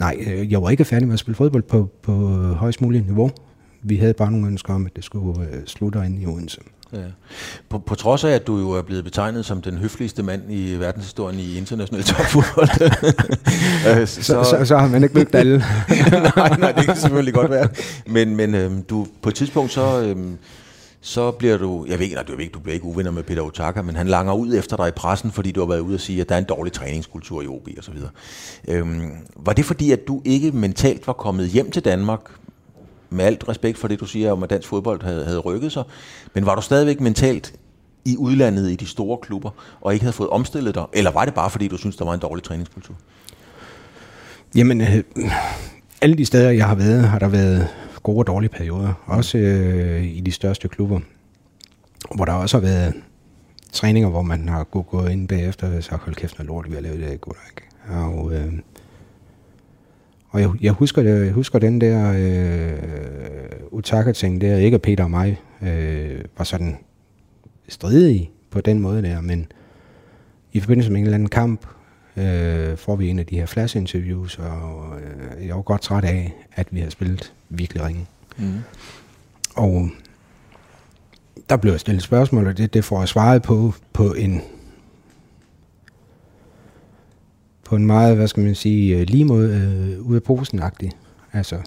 nej, øh, jeg var ikke færdig med at spille fodbold på, på højst muligt niveau. Vi havde bare nogle ønsker om, at det skulle øh, slutte ind i Odense. Ja. På, på trods af, at du jo er blevet betegnet som den høfligste mand i verdenshistorien i international topfodbold. Øh, så, så, så, så har man ikke mødt alle. nej, nej, det kan selvfølgelig godt være. Men, men øhm, du, på et tidspunkt så... Øhm, så bliver du, jeg ved ikke, nej, du, ved ikke, du bliver ikke uvenner med Peter Otaka, men han langer ud efter dig i pressen, fordi du har været ude og sige, at der er en dårlig træningskultur i OB og så videre. Øhm, var det fordi, at du ikke mentalt var kommet hjem til Danmark med alt respekt for det, du siger om, at dansk fodbold havde, havde rykket sig. Men var du stadigvæk mentalt i udlandet i de store klubber, og ikke havde fået omstillet dig? Eller var det bare, fordi du synes der var en dårlig træningskultur? Jamen, øh, alle de steder, jeg har været, har der været gode og dårlige perioder. Også øh, i de største klubber, hvor der også har været træninger, hvor man har gået ind bagefter og sagt, hold kæft, noget lort, vi har lavet det, ikke? Og, øh, og jeg, jeg, husker, jeg husker den der øh, Utaka-ting der, ikke at Peter og mig øh, var sådan stridige på den måde der, men i forbindelse med en eller anden kamp, øh, får vi en af de her flash-interviews, og øh, jeg var godt træt af, at vi har spillet virkelig ringe. Mm. Og der blev jeg stillet spørgsmål, og det, det får jeg svaret på, på en på en meget, hvad skal man sige, øh, lige måde øh, ud af posen -agtig. Altså,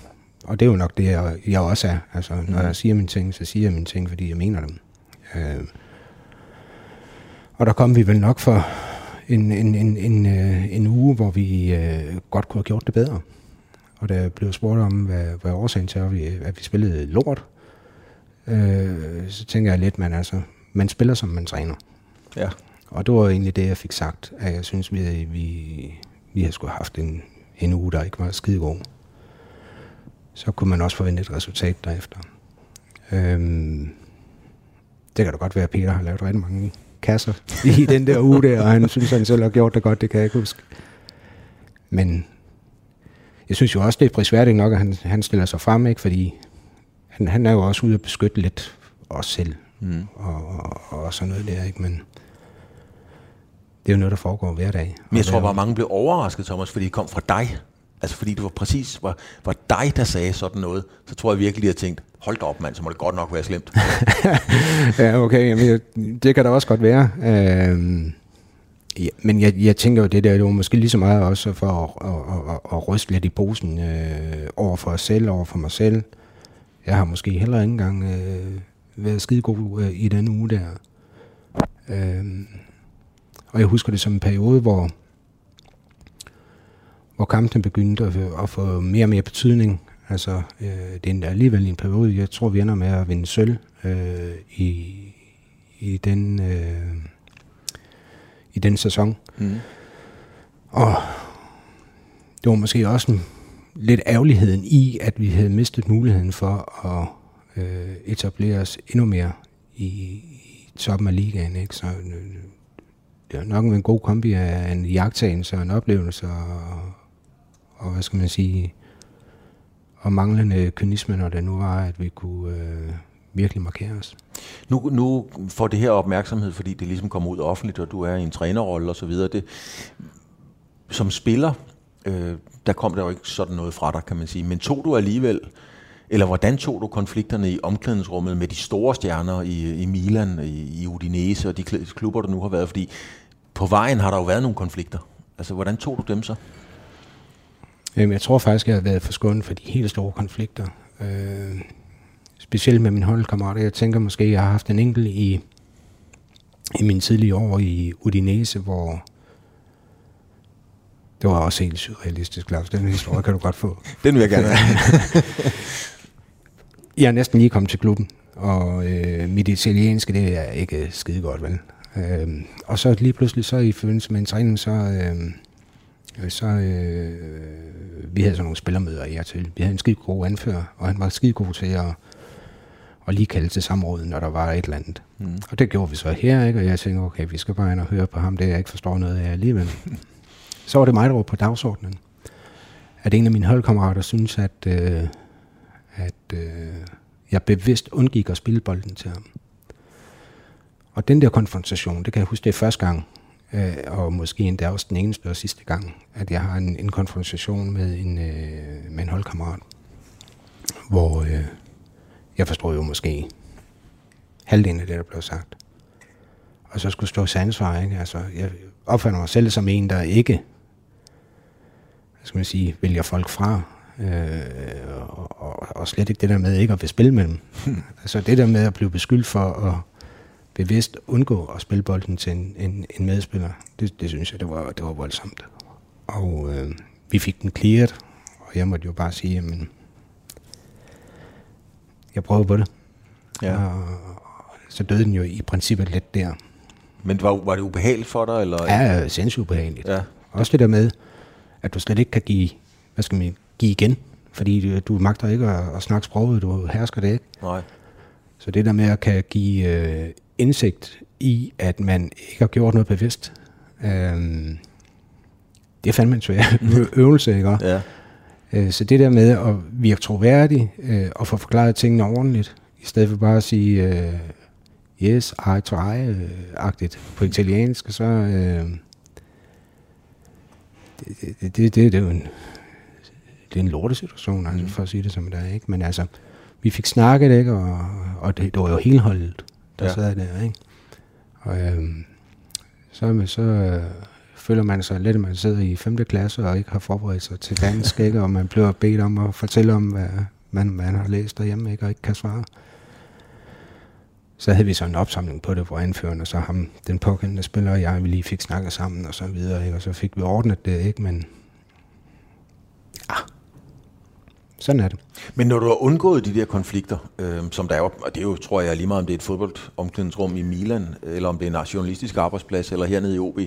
og det er jo nok det, jeg, jeg også er. Altså, når mm. jeg siger mine ting, så siger jeg mine ting, fordi jeg mener dem. Øh, og der kom vi vel nok for en, en, en, en, øh, en uge, hvor vi øh, godt kunne have gjort det bedre. Og der blev spurgt om, hvad, hvad årsagen til, at vi, at vi spillede lort, øh, så tænker jeg lidt, man altså, man spiller som man træner. Ja. Og det var egentlig det, jeg fik sagt, at jeg synes, vi, vi, vi har skulle haft en, en uge, der ikke var skide god. Så kunne man også forvente et resultat derefter. Øhm, det kan da godt være, at Peter har lavet rigtig mange kasser i den der uge der, og han synes, han selv har gjort det godt, det kan jeg ikke huske. Men jeg synes jo også, det er prisværdigt nok, at han, han stiller sig frem, ikke? fordi han, han er jo også ude at beskytte lidt os selv, mm. og, og, og sådan noget der, ikke? men det er jo noget, der foregår hver dag. Men jeg tror bare, mange blev overrasket, Thomas, fordi det kom fra dig. Altså fordi det var præcis var, var dig, der sagde sådan noget, så tror jeg virkelig, at jeg tænkt, hold da op mand, så må det godt nok være slemt. ja, okay, jamen, det kan da også godt være. Øh, ja, men jeg, jeg tænker jo, det der det var måske lige så meget også for at, at, at, at ryste lidt i posen øh, over for os selv, over for mig selv. Jeg har måske heller ikke engang øh, været skide god øh, i den uge der. Øh, og jeg husker det som en periode, hvor hvor kampen begyndte at, at få mere og mere betydning. Altså, øh, det er alligevel en periode, jeg tror, vi ender med at vinde sølv øh, i, i, den, øh, i den sæson. Mm. Og det var måske også en, lidt ærgerligheden i, at vi havde mistet muligheden for at øh, etablere os endnu mere i, i toppen af ligaen. Ikke? Så øh, det er nok en god kombi af en jagttagelse og en oplevelse og, og hvad skal man sige, og manglende kynisme, når det nu var, at vi kunne øh, virkelig markere os. Nu, nu får det her opmærksomhed, fordi det ligesom kommer ud offentligt, og du er i en trænerrolle og så videre. Det, som spiller, øh, der kom der jo ikke sådan noget fra dig, kan man sige. Men tog du alligevel, eller hvordan tog du konflikterne i omklædningsrummet med de store stjerner i, i Milan, i, i Udinese og de klubber, der nu har været? Fordi på vejen har der jo været nogle konflikter. Altså, hvordan tog du dem så? Jamen, jeg tror faktisk, jeg har været forskånet for de helt store konflikter. Øh, specielt med min holdkammerater. Jeg tænker måske, jeg har haft en enkelt i, i mine tidlige år i Udinese, hvor det var også helt surrealistisk, Lars. Den historie kan du godt få. Den vil jeg gerne Jeg er næsten lige kommet til klubben, og øh, mit italienske, det er ikke skide godt, vel? Øh, og så lige pludselig, så i forbindelse med en træning, så... Øh, så øh, vi havde sådan nogle spillermøder i til. Vi havde en skide god anfører, og han var skide god til at, at lige kalde til samrådet, når der var et eller andet. Mm. Og det gjorde vi så her, ikke? og jeg tænkte, okay, vi skal bare ind og høre på ham, det jeg ikke forstår noget af alligevel. så var det mig, der var på dagsordenen. At en af mine holdkammerater synes, at, øh, at øh, jeg bevidst undgik at spille bolden til ham. Og den der konfrontation, det kan jeg huske, det er første gang, øh, og måske endda også den eneste og sidste gang, at jeg har en, en konfrontation med en, øh, med en holdkammerat, hvor øh, jeg forstod jo måske halvdelen af det, der blev sagt. Og så skulle stå sandsvar, ikke? Altså, jeg opfatter mig selv som en, der ikke, hvad skal man sige, vælger folk fra, øh, og, og, slet ikke det der med ikke at vil spille med dem. altså det der med at blive beskyldt for at bevidst undgå at spille bolden til en, en, en medspiller, det, det synes jeg, det var, det var voldsomt. Og øh, vi fik den clearet, og jeg måtte jo bare sige, at jeg prøver på det. Ja. Og, så døde den jo i princippet lidt der. Men var, var det ubehageligt for dig? Eller? Ja, sindssygt ubehageligt. Ja. Også det der med, at du slet ikke kan give, hvad skal man, give igen, fordi du, du magter ikke at, at snakke sproget, du hersker det ikke. Nej. Så det der med at kan give øh, indsigt i, at man ikke har gjort noget bevidst, øhm, det er fandme en svær øvelse, ikke? Ja. Øh, så det der med at virke troværdig øh, og få forklaret tingene ordentligt, i stedet for bare at sige øh, yes, I try-agtigt øh, på italiensk, så øh, det, det, det, det, det er jo en, det er en lortesituation, altså, mm. for at sige det som det er, ikke? Men altså, vi fik snakket, ikke? Og, og det, det var jo hele holdet der ja. sad der, ikke? Og øhm, så, så øh, føler man sig lidt, at man sidder i 5. klasse og ikke har forberedt sig til dansk, ikke? Og man bliver bedt om at fortælle om, hvad man, man har læst derhjemme, ikke? Og ikke kan svare. Så havde vi så en opsamling på det, hvor anførende, og så ham, den pågældende spiller og jeg, vi lige fik snakket sammen og så videre, ikke? Og så fik vi ordnet det, ikke? Men Sådan er det. Men når du har undgået de der konflikter, øh, som der er, og det er jo, tror jeg, lige meget om det er et fodboldomklædningsrum i Milan, eller om det er en journalistisk arbejdsplads, eller hernede i OB,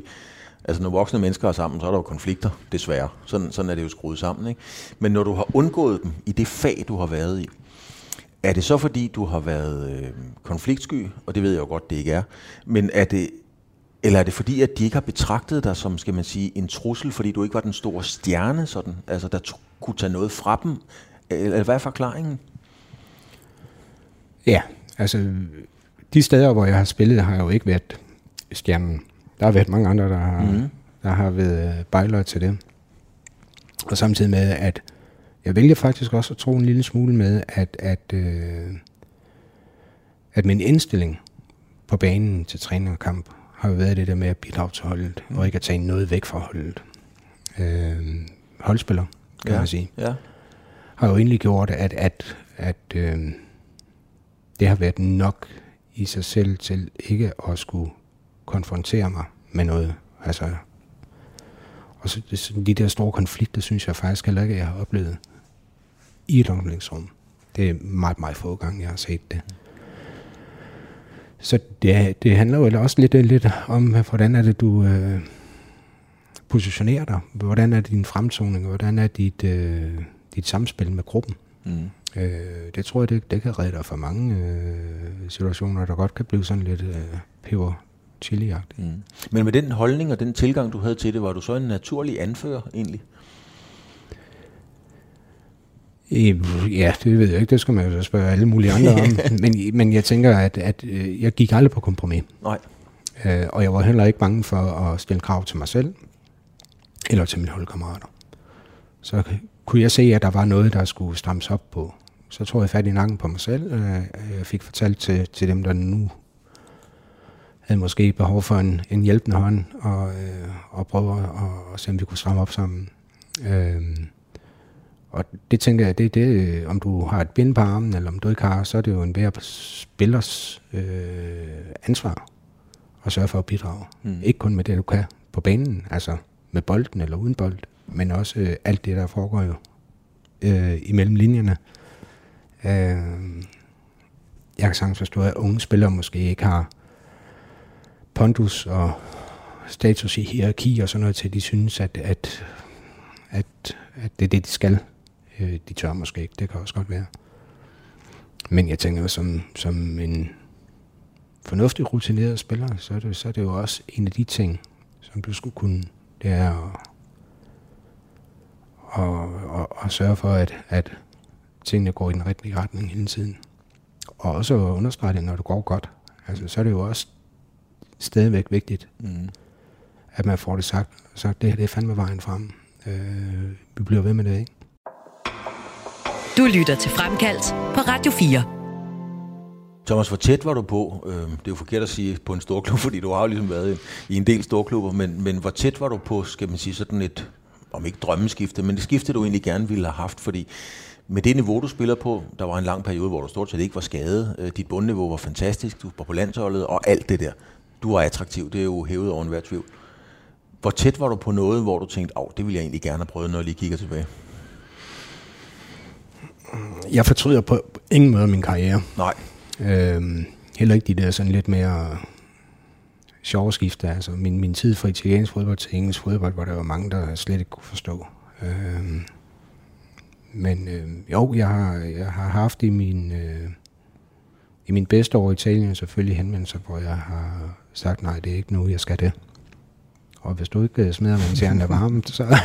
altså når voksne mennesker er sammen, så er der jo konflikter, desværre. Sådan, sådan er det jo skruet sammen. Ikke? Men når du har undgået dem i det fag, du har været i, er det så fordi, du har været øh, konfliktsky, og det ved jeg jo godt, det ikke er, men er det, eller er det fordi, at de ikke har betragtet dig som, skal man sige, en trussel, fordi du ikke var den store stjerne, sådan, altså der kunne tage noget fra dem? Eller hvad er forklaringen? Ja, altså de steder, hvor jeg har spillet, har jeg jo ikke været stjernen. Der har været mange andre, der har, mm. der har været bejlere til det. Og samtidig med, at jeg vælger faktisk også at tro en lille smule med, at, at, øh, at min indstilling på banen til træning og kamp har jo været det der med at bidrage til holdet, mm. og ikke at tage noget væk fra holdet. Øh, holdspiller, kan ja. man sige. Ja. Har jo egentlig gjort, at, at, at øh, det har været nok i sig selv til ikke at skulle konfrontere mig med noget. Altså, og så de der store konflikter, synes jeg faktisk heller ikke, jeg har oplevet i et omklædningsrum. Det er meget, meget få gange, jeg har set det. Så det, det handler jo også lidt, lidt om, hvordan er det, du øh, positionerer dig? Hvordan er din fremtoning? Hvordan er dit, øh, dit samspil med gruppen? Mm. Øh, det tror jeg, det, det kan redde dig for mange øh, situationer, der godt kan blive sådan lidt øh, peber chili mm. Men med den holdning og den tilgang, du havde til det, var du så en naturlig anfører egentlig? Ja, det ved jeg ikke. Det skal man jo spørge alle mulige andre om. Men, men jeg tænker, at, at øh, jeg gik aldrig på kompromis. Nej. Øh, og jeg var heller ikke bange for at stille krav til mig selv, eller til mine holdkammerater. Så kunne jeg se, at der var noget, der skulle strammes op på. Så tog jeg fat i nakken på mig selv. Øh, jeg fik fortalt til, til dem, der nu havde måske behov for en, en hjælpende hånd, og, øh, og prøve at, at se, om vi kunne stramme op sammen. Øh, og det tænker jeg, det, det, om du har et bind på armen, eller om du ikke har, så er det jo en hver spillers øh, ansvar at sørge for at bidrage. Mm. Ikke kun med det, du kan på banen, altså med bolden eller uden bold, men også øh, alt det, der foregår jo øh, imellem linjerne. Øh, jeg kan sagtens forstå, at unge spillere måske ikke har pondus og status i hierarki og sådan noget til, de synes, at, at, at, at det er det, de skal. Øh, de tør måske ikke, det kan også godt være. Men jeg tænker, som, som en fornuftig rutineret spiller, så er, det, så er det jo også en af de ting, som du skulle kunne, det er at, at, at, at sørge for, at, at tingene går i den rigtige retning hele tiden. Og også understrege det, når det går godt. Altså, så er det jo også stadigvæk vigtigt, mm. at man får det sagt. Så det her det er fandme vejen frem. Øh, vi bliver ved med det, ikke? Du lytter til Fremkaldt på Radio 4. Thomas, hvor tæt var du på, øh, det er jo forkert at sige på en stor klub, fordi du har jo ligesom været i, en del store klubber, men, men hvor tæt var du på, skal man sige, sådan et, om ikke drømmeskifte, men det skifte, du egentlig gerne ville have haft, fordi med det niveau, du spiller på, der var en lang periode, hvor du stort set ikke var skadet, øh, dit bundniveau var fantastisk, du var på landsholdet, og alt det der. Du var attraktiv, det er jo hævet over enhver tvivl. Hvor tæt var du på noget, hvor du tænkte, åh, det ville jeg egentlig gerne have prøvet, når jeg lige kigger tilbage? Jeg fortryder på ingen måde min karriere. Nej. Øhm, heller ikke de der sådan lidt mere sjove skifter. Altså min, min tid fra italiensk fodbold til engelsk fodbold, hvor der var mange, der slet ikke kunne forstå. Øhm, men øh, jo, jeg har, jeg har haft i min, øh, i min bedste år i Italien selvfølgelig henvendelser, hvor jeg har sagt, nej, det er ikke nu, jeg skal det. Og hvis du ikke øh, smider, mens jern er varmt, så,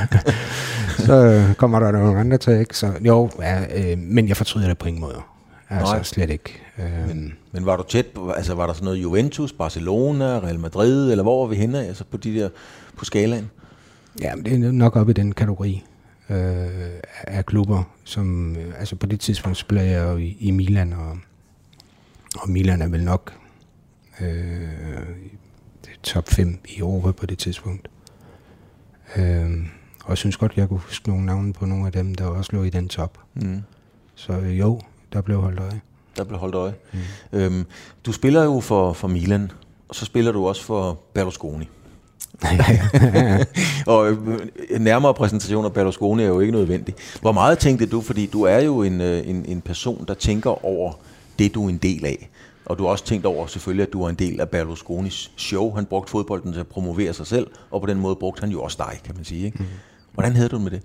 så kommer der nogle andre til, ikke? Så jo, ja, øh, men jeg fortryder det på ingen måde. Altså Nej. slet ikke. Øh, men, men var du tæt på, altså var der sådan noget Juventus, Barcelona, Real Madrid, eller hvor var vi henne altså på de der, på skalaen? Ja, det er nok op i den kategori øh, af klubber, som, øh, altså på det tidspunkt spiller jeg jo i, i Milan, og, og Milan er vel nok øh, top 5 i Europa på det tidspunkt. Øh, og jeg synes godt, jeg kunne huske nogle navne på nogle af dem, der også lå i den top. Mm. Så øh, jo, der blev holdt øje. Der blev holdt øje. Mm. Øhm, du spiller jo for, for Milan, og så spiller du også for Berlusconi. og øh, nærmere præsentation af Berlusconi er jo ikke nødvendig. Hvor meget tænkte du, fordi du er jo en, øh, en, en person, der tænker over det, du er en del af. Og du har også tænkt over selvfølgelig, at du er en del af Berlusconis show. Han brugte fodbolden til at promovere sig selv, og på den måde brugte han jo også dig, kan man sige. Ikke? Mm. Hvordan havde du med det?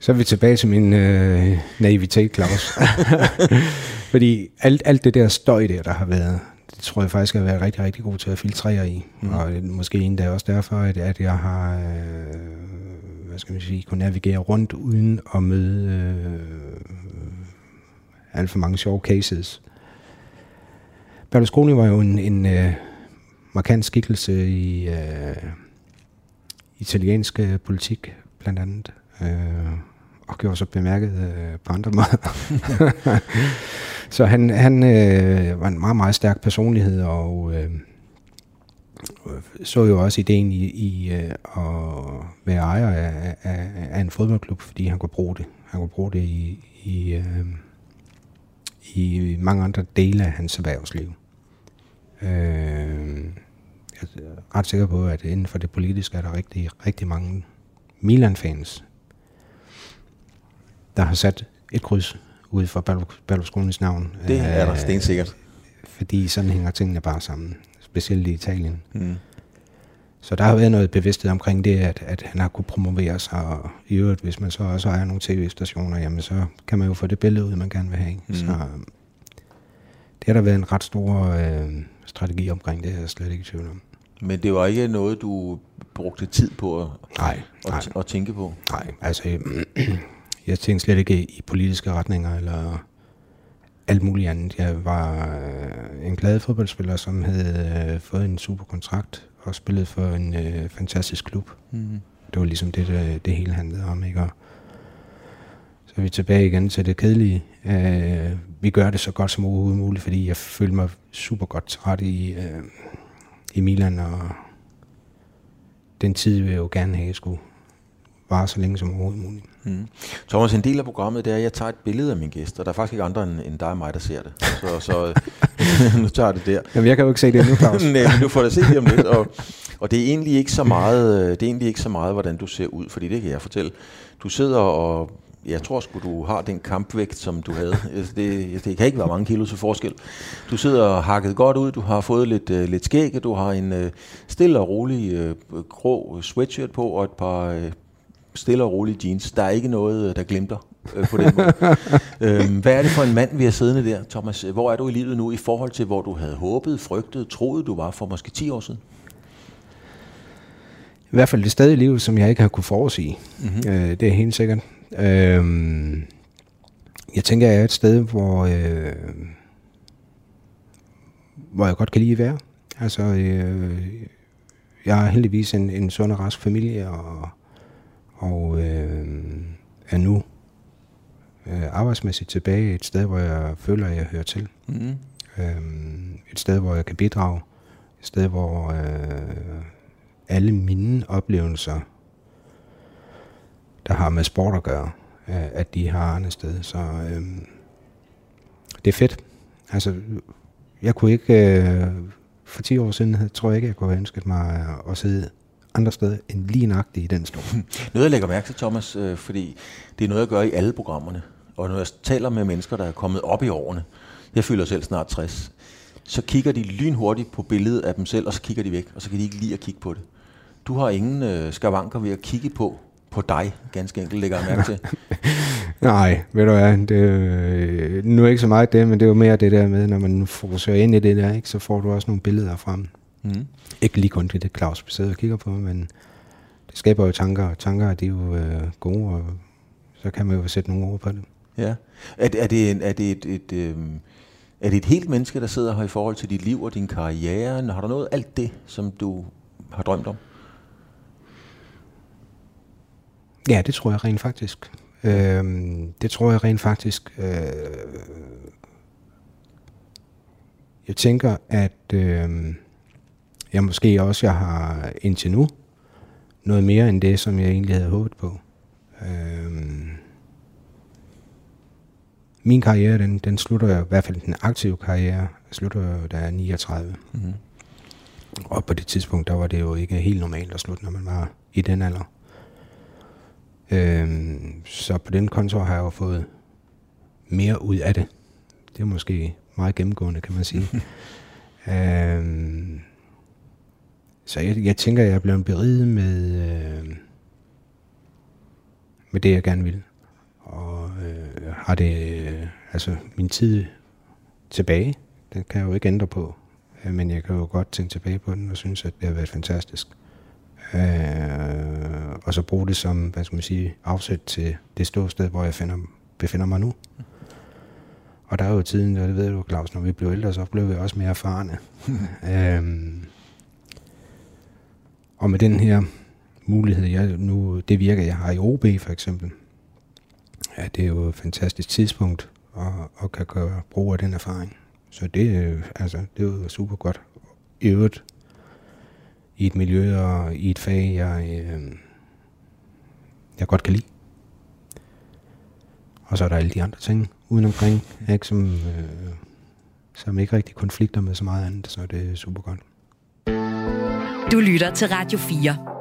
Så er vi tilbage til min øh, naivitet, Claus. Fordi alt, alt det der støj der, der har været, det tror jeg faktisk, at jeg været rigtig, rigtig god til at filtrere i. Mm. Og måske endda også derfor, at, at jeg har, øh, hvad skal man sige, kunne navigere rundt uden at møde øh, alt for mange sjove cases. Berlusconi var jo en, en øh, markant skikkelse i øh, italiensk øh, politik, blandt andet. øh, og gjorde så bemærket øh, på andre måder. så han, han øh, var en meget, meget stærk personlighed, og øh, så jo også ideen i, i øh, at være ejer af, af, af en fodboldklub, fordi han kunne bruge det. Han kunne bruge det i, i, øh, i mange andre dele af hans erhvervsliv. Øh, jeg er ret sikker på, at inden for det politiske er der rigtig, rigtig mange Milan-fans, der har sat et kryds ud for Ballerskolens navn. Det er der stensikkert. Fordi sådan hænger tingene bare sammen, specielt i Italien. Mm. Så der har været noget bevidsthed omkring det, at, at han har kunne promovere sig, og i øvrigt, hvis man så også ejer nogle tv-stationer, jamen så kan man jo få det billede ud, man gerne vil have. Mm. Så det har der været en ret stor øh, strategi omkring, det er jeg slet ikke i tvivl om. Men det var ikke noget, du brugte tid på at, nej, at, nej. at tænke på? Nej, altså jeg tænkte slet ikke i politiske retninger eller alt muligt andet. Jeg var øh, en glad fodboldspiller, som havde øh, fået en super kontrakt og spillet for en øh, fantastisk klub. Mm. Det var ligesom det, det, det hele handlede om. Ikke? Og så er vi tilbage igen til det kedelige. Øh, vi gør det så godt som overhovedet muligt, fordi jeg følte mig super godt træt i, øh, i Milan, og den tid vil jeg jo gerne have, skulle vare så længe som overhovedet muligt. Mm. Thomas, en del af programmet, det er, at jeg tager et billede af min gæst, og der er faktisk ikke andre end, end dig og mig, der ser det. Så, så nu tager jeg det der. Jamen, jeg kan jo ikke se det nu, Claus. Nej, men du får det se det om lidt, og, og det er egentlig ikke så meget, det er egentlig ikke så meget, hvordan du ser ud, fordi det kan jeg fortælle. Du sidder og jeg tror sgu, du har den kampvægt, som du havde. Altså, det, det kan ikke være mange kilo til forskel. Du sidder hakket godt ud, du har fået lidt, uh, lidt skæg, du har en uh, stille og rolig uh, grå sweatshirt på, og et par uh, stille og rolige jeans. Der er ikke noget, der glimter uh, på den måde. uh, hvad er det for en mand, vi har siddende der, Thomas? Hvor er du i livet nu i forhold til, hvor du havde håbet, frygtet, troet, du var for måske 10 år siden? I hvert fald det sted i livet, som jeg ikke har kunne forudsige. Mm-hmm. Uh, det er helt sikkert. Øhm, jeg tænker, jeg er et sted, hvor, øh, hvor jeg godt kan lide at være. Altså, øh, jeg har heldigvis en, en sund og rask familie, og, og øh, er nu øh, arbejdsmæssigt tilbage et sted, hvor jeg føler, at jeg hører til. Mm. Øhm, et sted, hvor jeg kan bidrage. Et sted, hvor øh, alle mine oplevelser der har med sport at gøre, øh, at de har andet sted. Så øh, det er fedt. Altså, jeg kunne ikke, øh, for 10 år siden, tror jeg ikke, jeg kunne have ønsket mig at sidde andre steder end lige nøjagtigt i den stol. Noget, jeg lægger mærke til, Thomas, øh, fordi det er noget, jeg gør i alle programmerne. Og når jeg taler med mennesker, der er kommet op i årene, jeg fylder selv snart 60, så kigger de lynhurtigt på billedet af dem selv, og så kigger de væk, og så kan de ikke lide at kigge på det. Du har ingen øh, skavanker ved at kigge på, på dig, ganske enkelt, lægger jeg mærke til. Nej, ved du hvad, det er, nu er ikke så meget det, men det er jo mere det der med, når man fokuserer ind i det der, ikke, så får du også nogle billeder frem. Mm. Ikke lige kun det, det Claus sidder og kigger på, men det skaber jo tanker, og tanker er de jo øh, gode, og så kan man jo sætte nogle ord på det. Ja. Er, er det, er det et, et, øh, er det et helt menneske, der sidder her i forhold til dit liv og din karriere? Har du noget alt det, som du har drømt om? Ja, det tror jeg rent faktisk. Øhm, det tror jeg rent faktisk. Øh, jeg tænker, at øh, jeg måske også jeg har indtil nu noget mere end det, som jeg egentlig havde håbet på. Øhm, min karriere, den, den slutter jeg, i hvert fald den aktive karriere, slutter da jeg er 39. Mm-hmm. Og på det tidspunkt, der var det jo ikke helt normalt at slutte, når man var i den alder. Øhm, så på den konto har jeg jo fået mere ud af det. Det er måske meget gennemgående, kan man sige. øhm, så jeg, jeg tænker, at jeg er blevet beriget med, øh, med det, jeg gerne vil. Og øh, har det, øh, altså min tid tilbage, den kan jeg jo ikke ændre på. Øh, men jeg kan jo godt tænke tilbage på den og synes, at det har været fantastisk. Øh, og så bruge det som, hvad skal man sige, afsæt til det ståsted, hvor jeg finder, befinder mig nu. Og der er jo tiden, og det ved du, Claus, når vi blev ældre, så blev vi også mere erfarne. øhm, og med den her mulighed, jeg, nu, det virker, jeg har i OB for eksempel, ja, det er jo et fantastisk tidspunkt at, at kan gøre brug af den erfaring. Så det, altså, det er jo super godt. I øvrigt, i et miljø og i et fag, jeg, øh, jeg godt kan lide. Og så er der alle de andre ting udenomkring, ikke, som, øh, som ikke rigtig konflikter med så meget andet, så det er super godt. Du lytter til Radio 4.